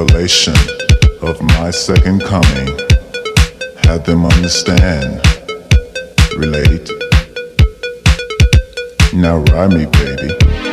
revelation of my second coming had them understand, relate. Now ride me, baby.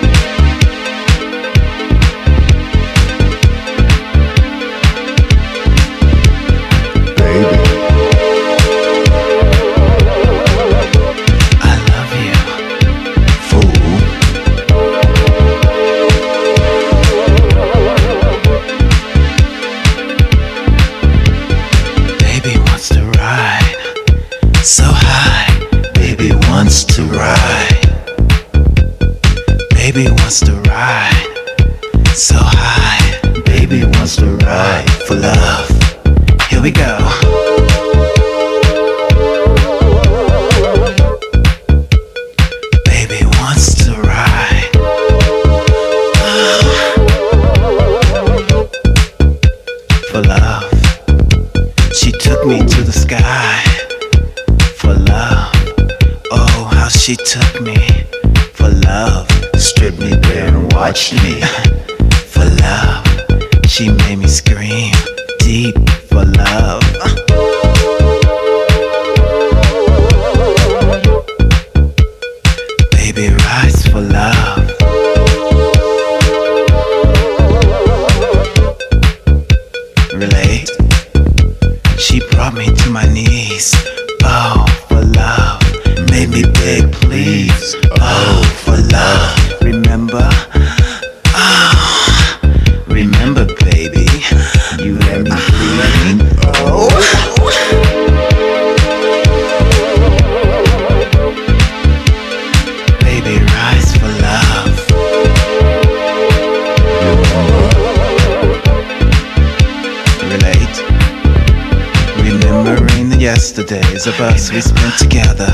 memories of us we spent together.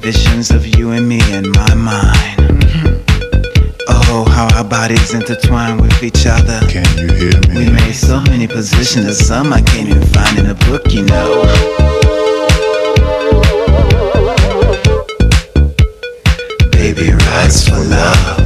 Visions of you and me in my mind. Mm-hmm. Oh, how our bodies intertwine with each other. Can you hear me? We made so many positions of some I can't even find in a book, you know. Baby, rise for love.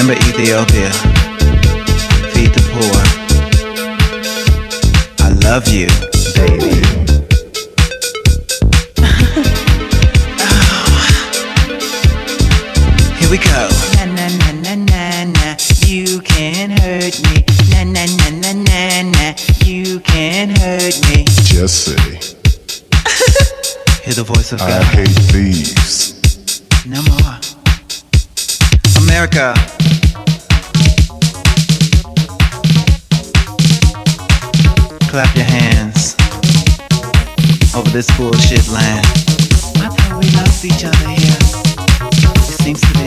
Remember Ethiopia. Feed the poor. I love you, baby. Here we go. Na na na na na na, you can't hurt me. Na na na na na na, you can't hurt me. Just say. Hear the voice of God. I hate thieves. No more. America. this bullshit land. I thought we loved each other here. It seems to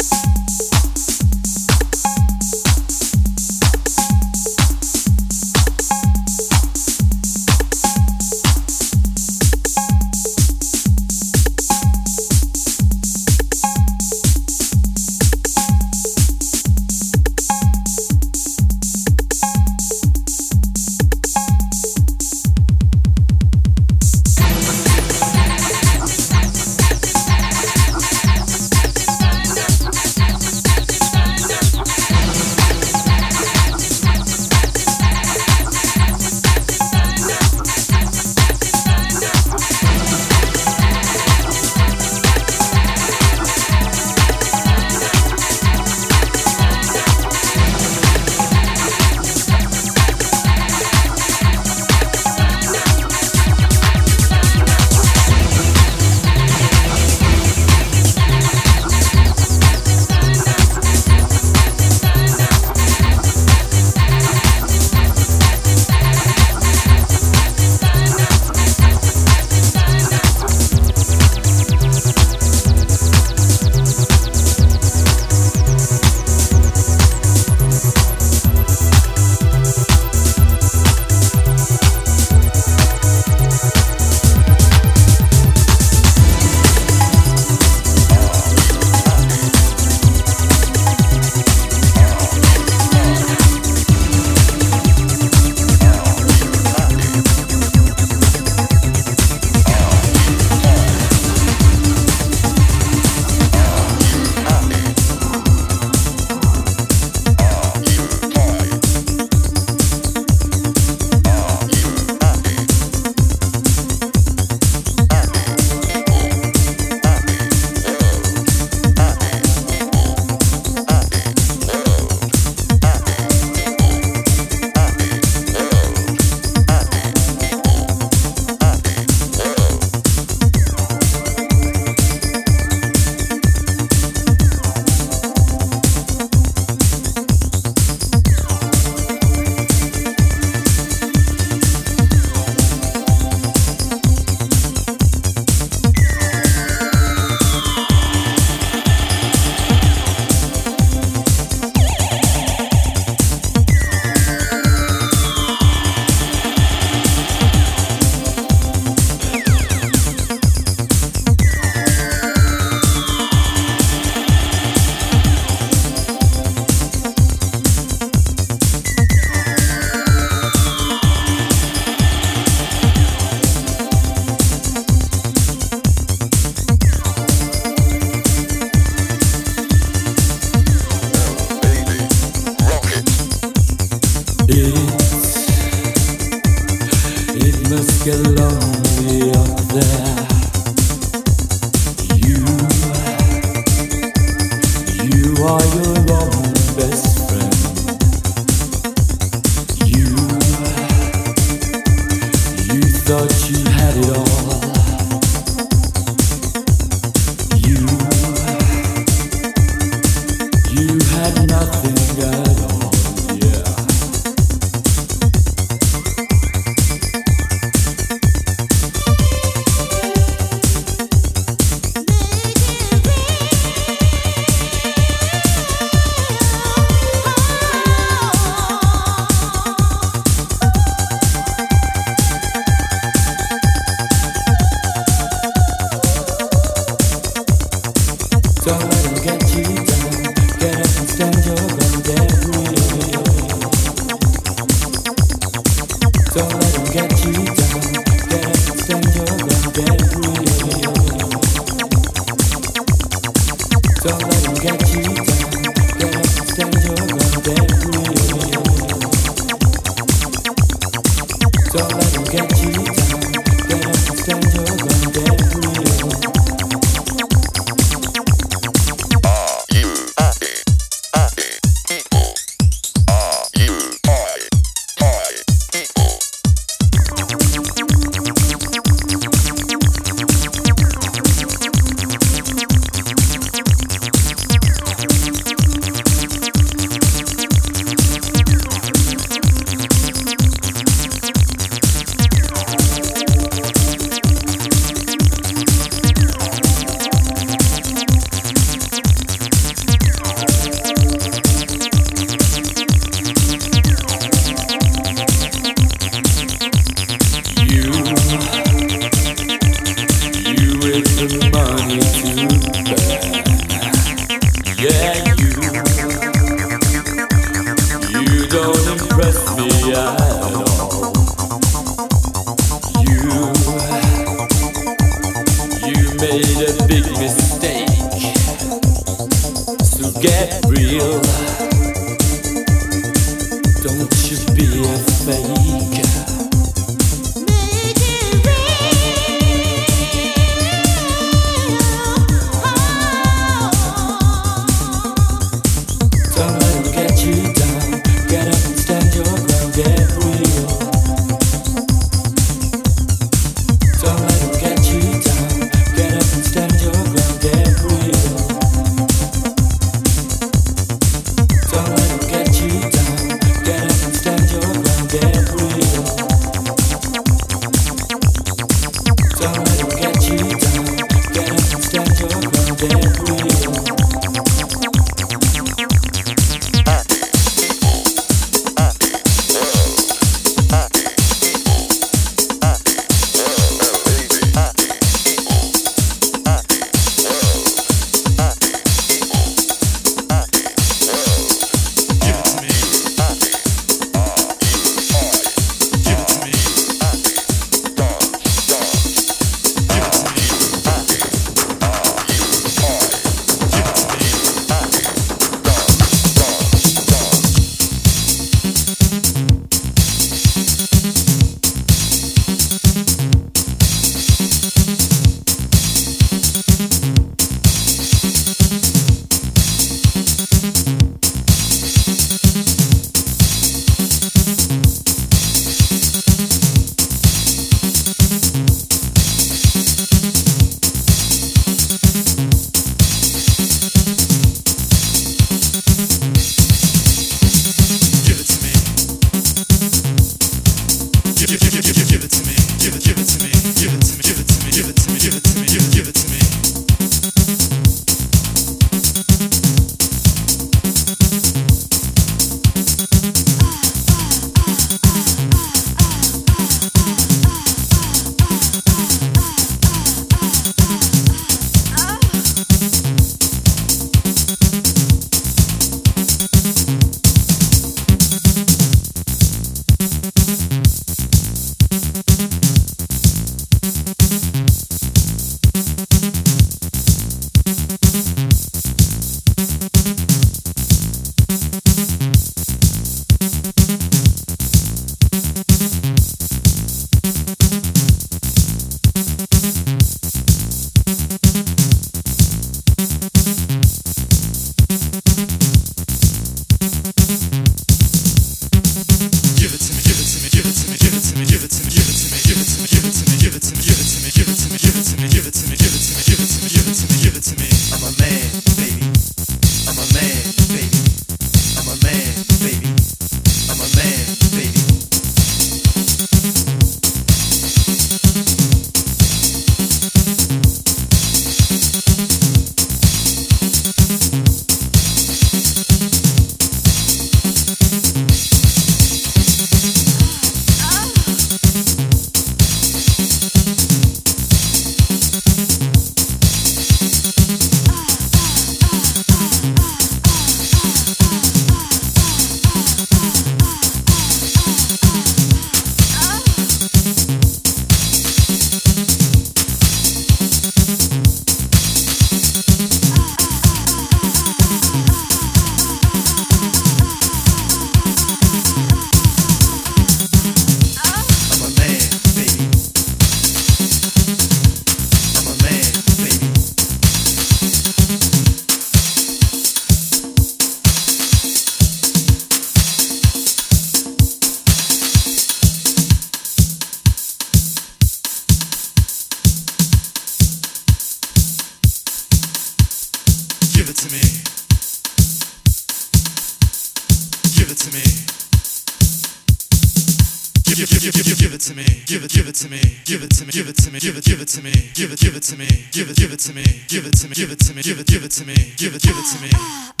to me, give it, give it to me, give it to me, give it to me, give it, give it to me, give it, give it to me.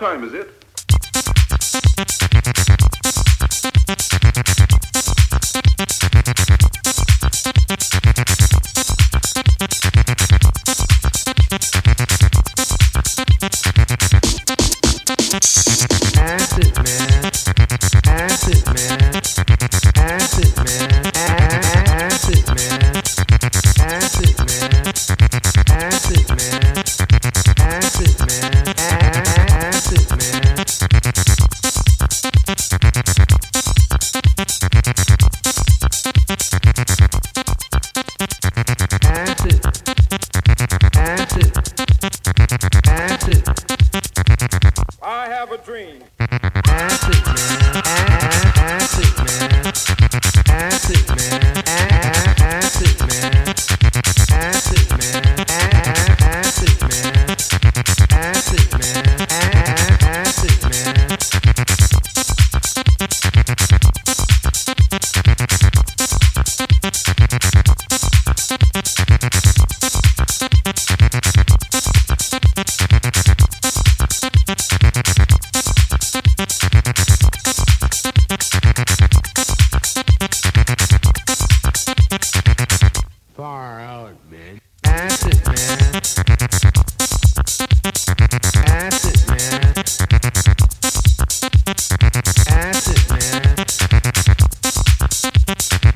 time, is it?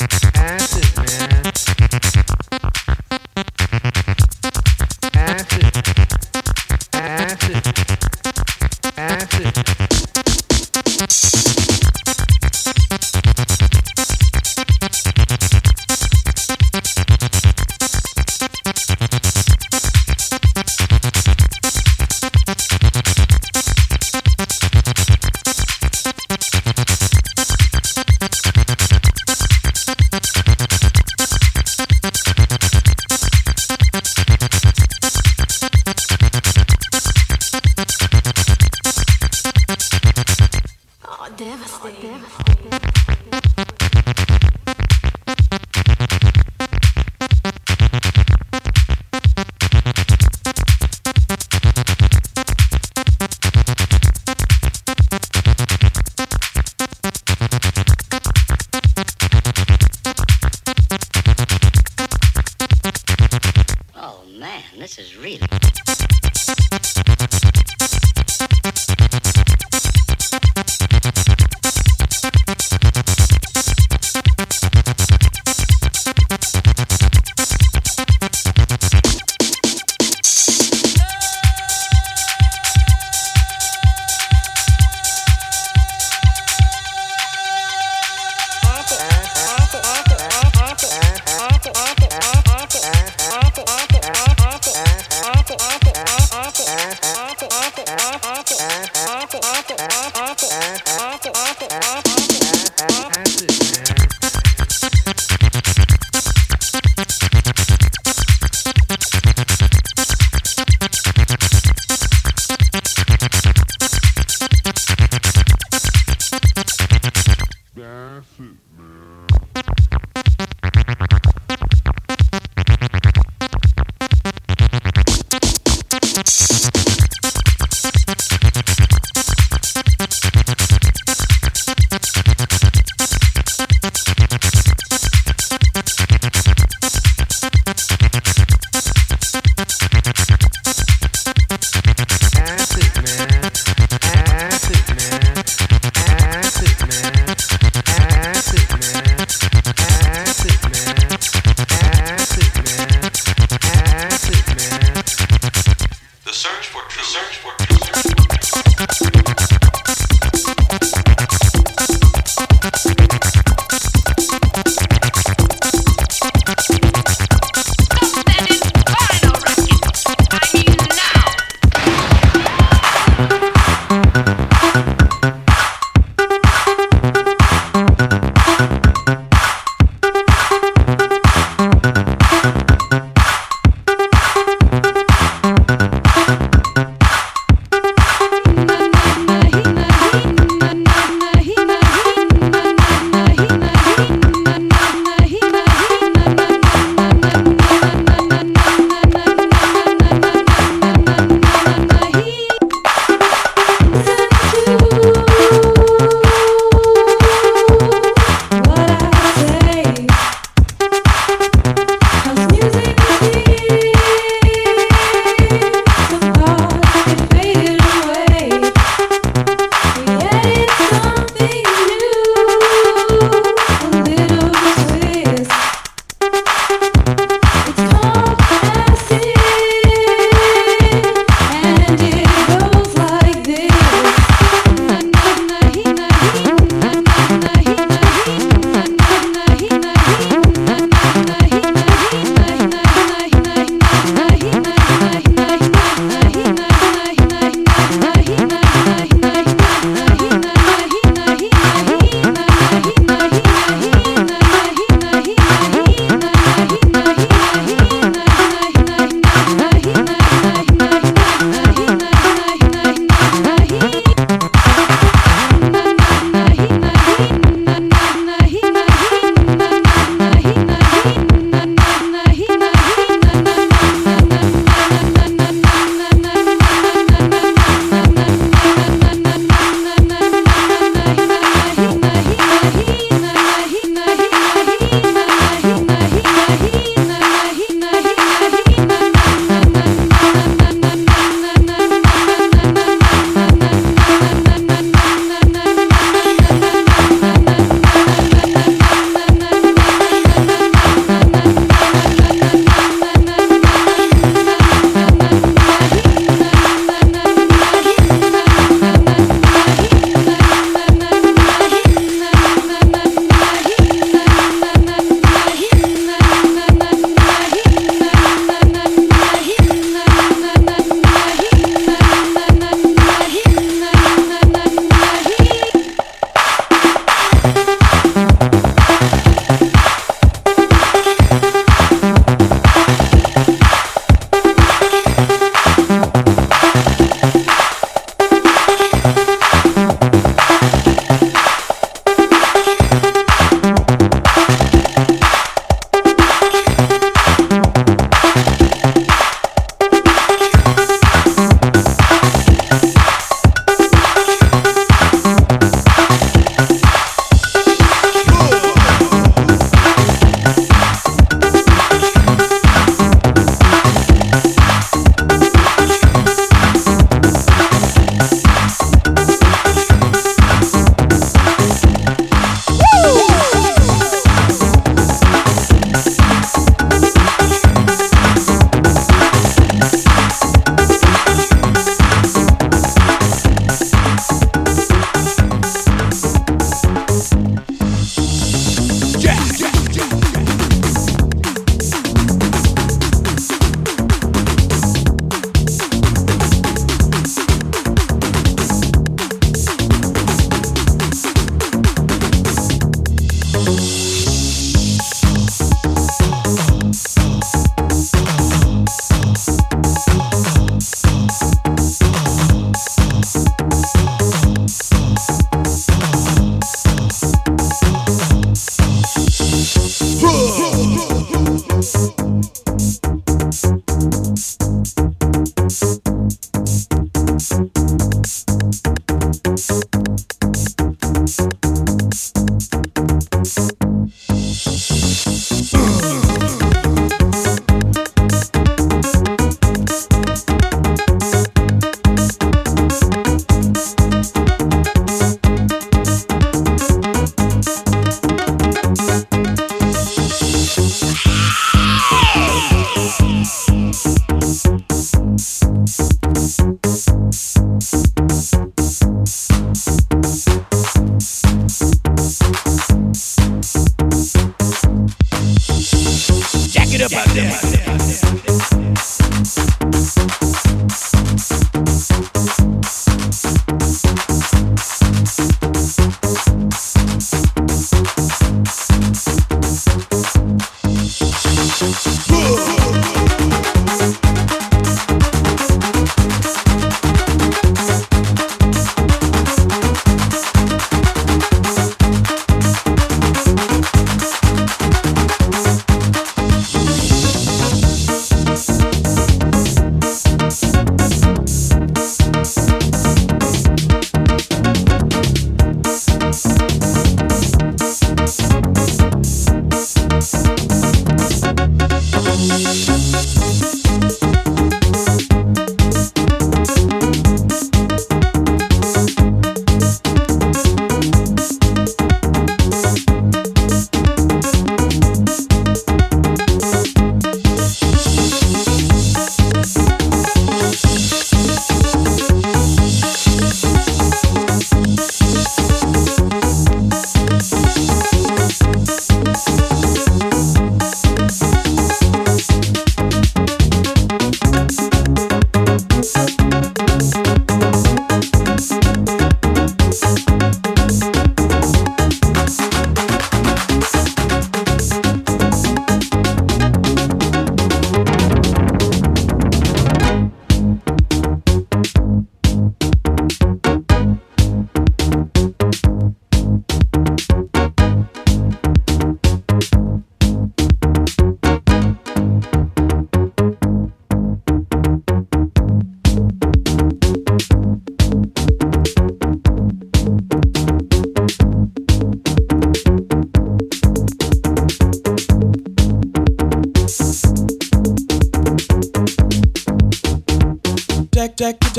acid.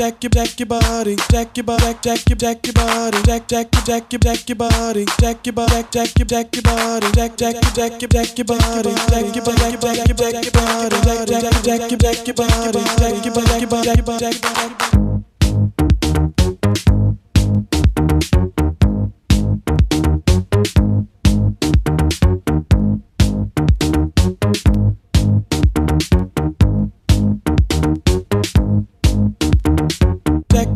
Deck your deck your body deck your deck your deck your body deck deck deck your deck your body deck your deck your deck your body deck deck deck your deck your body deck your deck your deck your body deck deck deck your deck your body deck your deck your body deck your body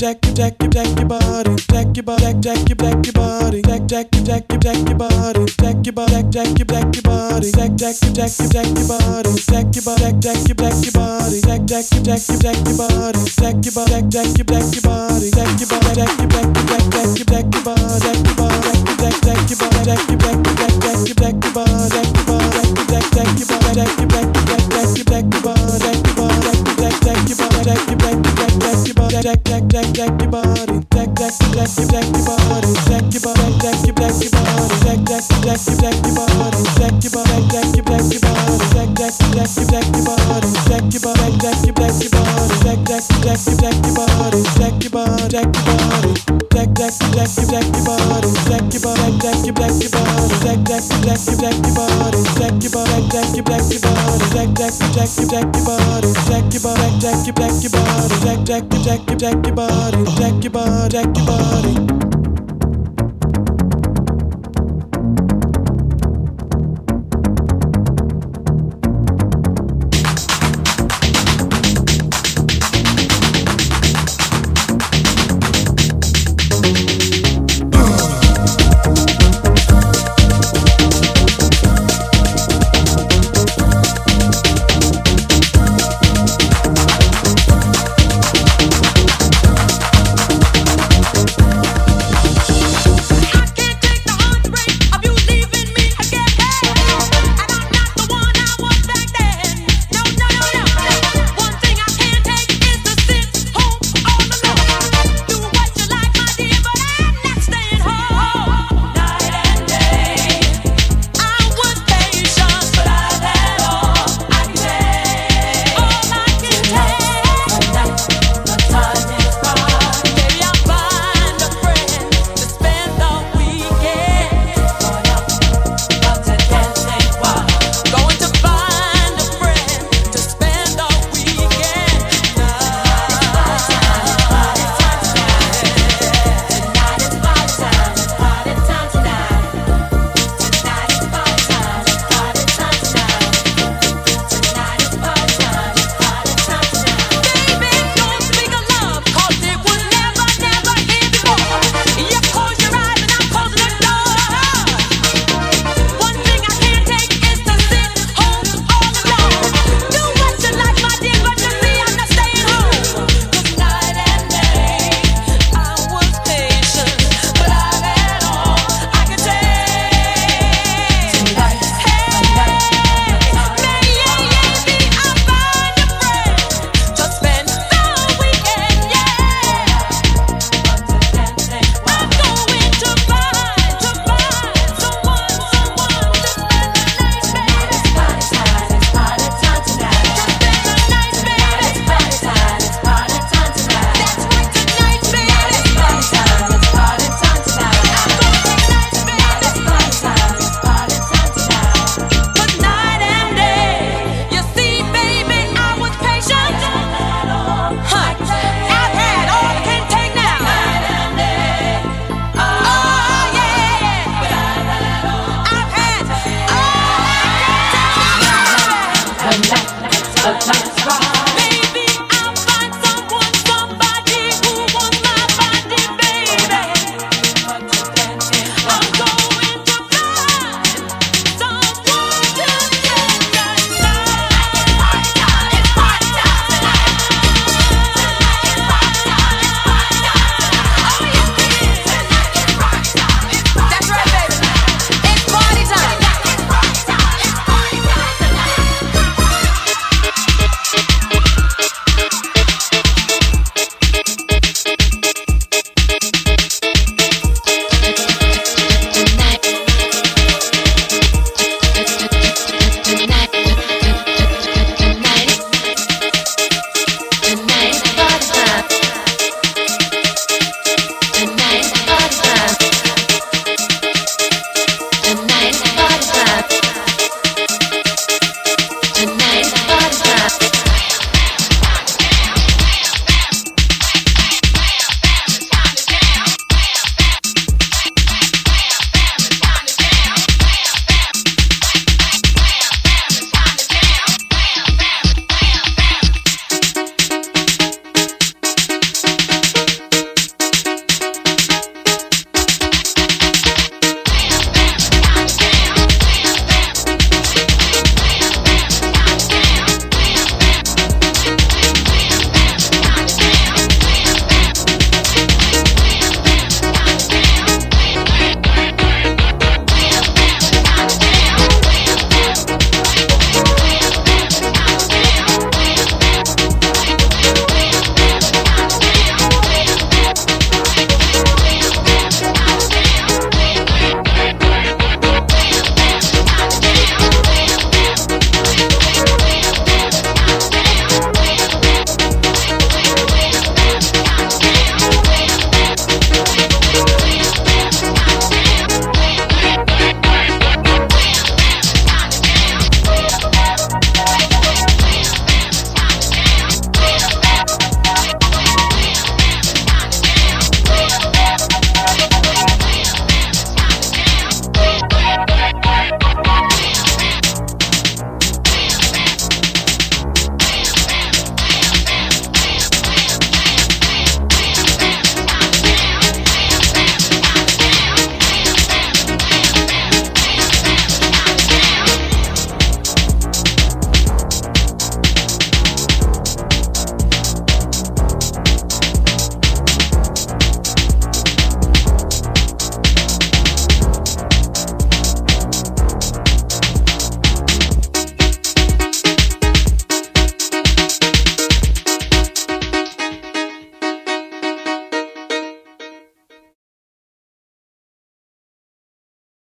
deck deck deck your deck your body deck your body deck your deck your body deck deck deck your deck your body deck your body deck your deck your body deck deck deck your deck your body deck your body deck your deck your body deck deck deck your deck your body deck your body deck your deck your body deck your body deck your deck your deck deck your deck your body deck your body deck deck your body deck your deck your deck your deck your body deck your deck your body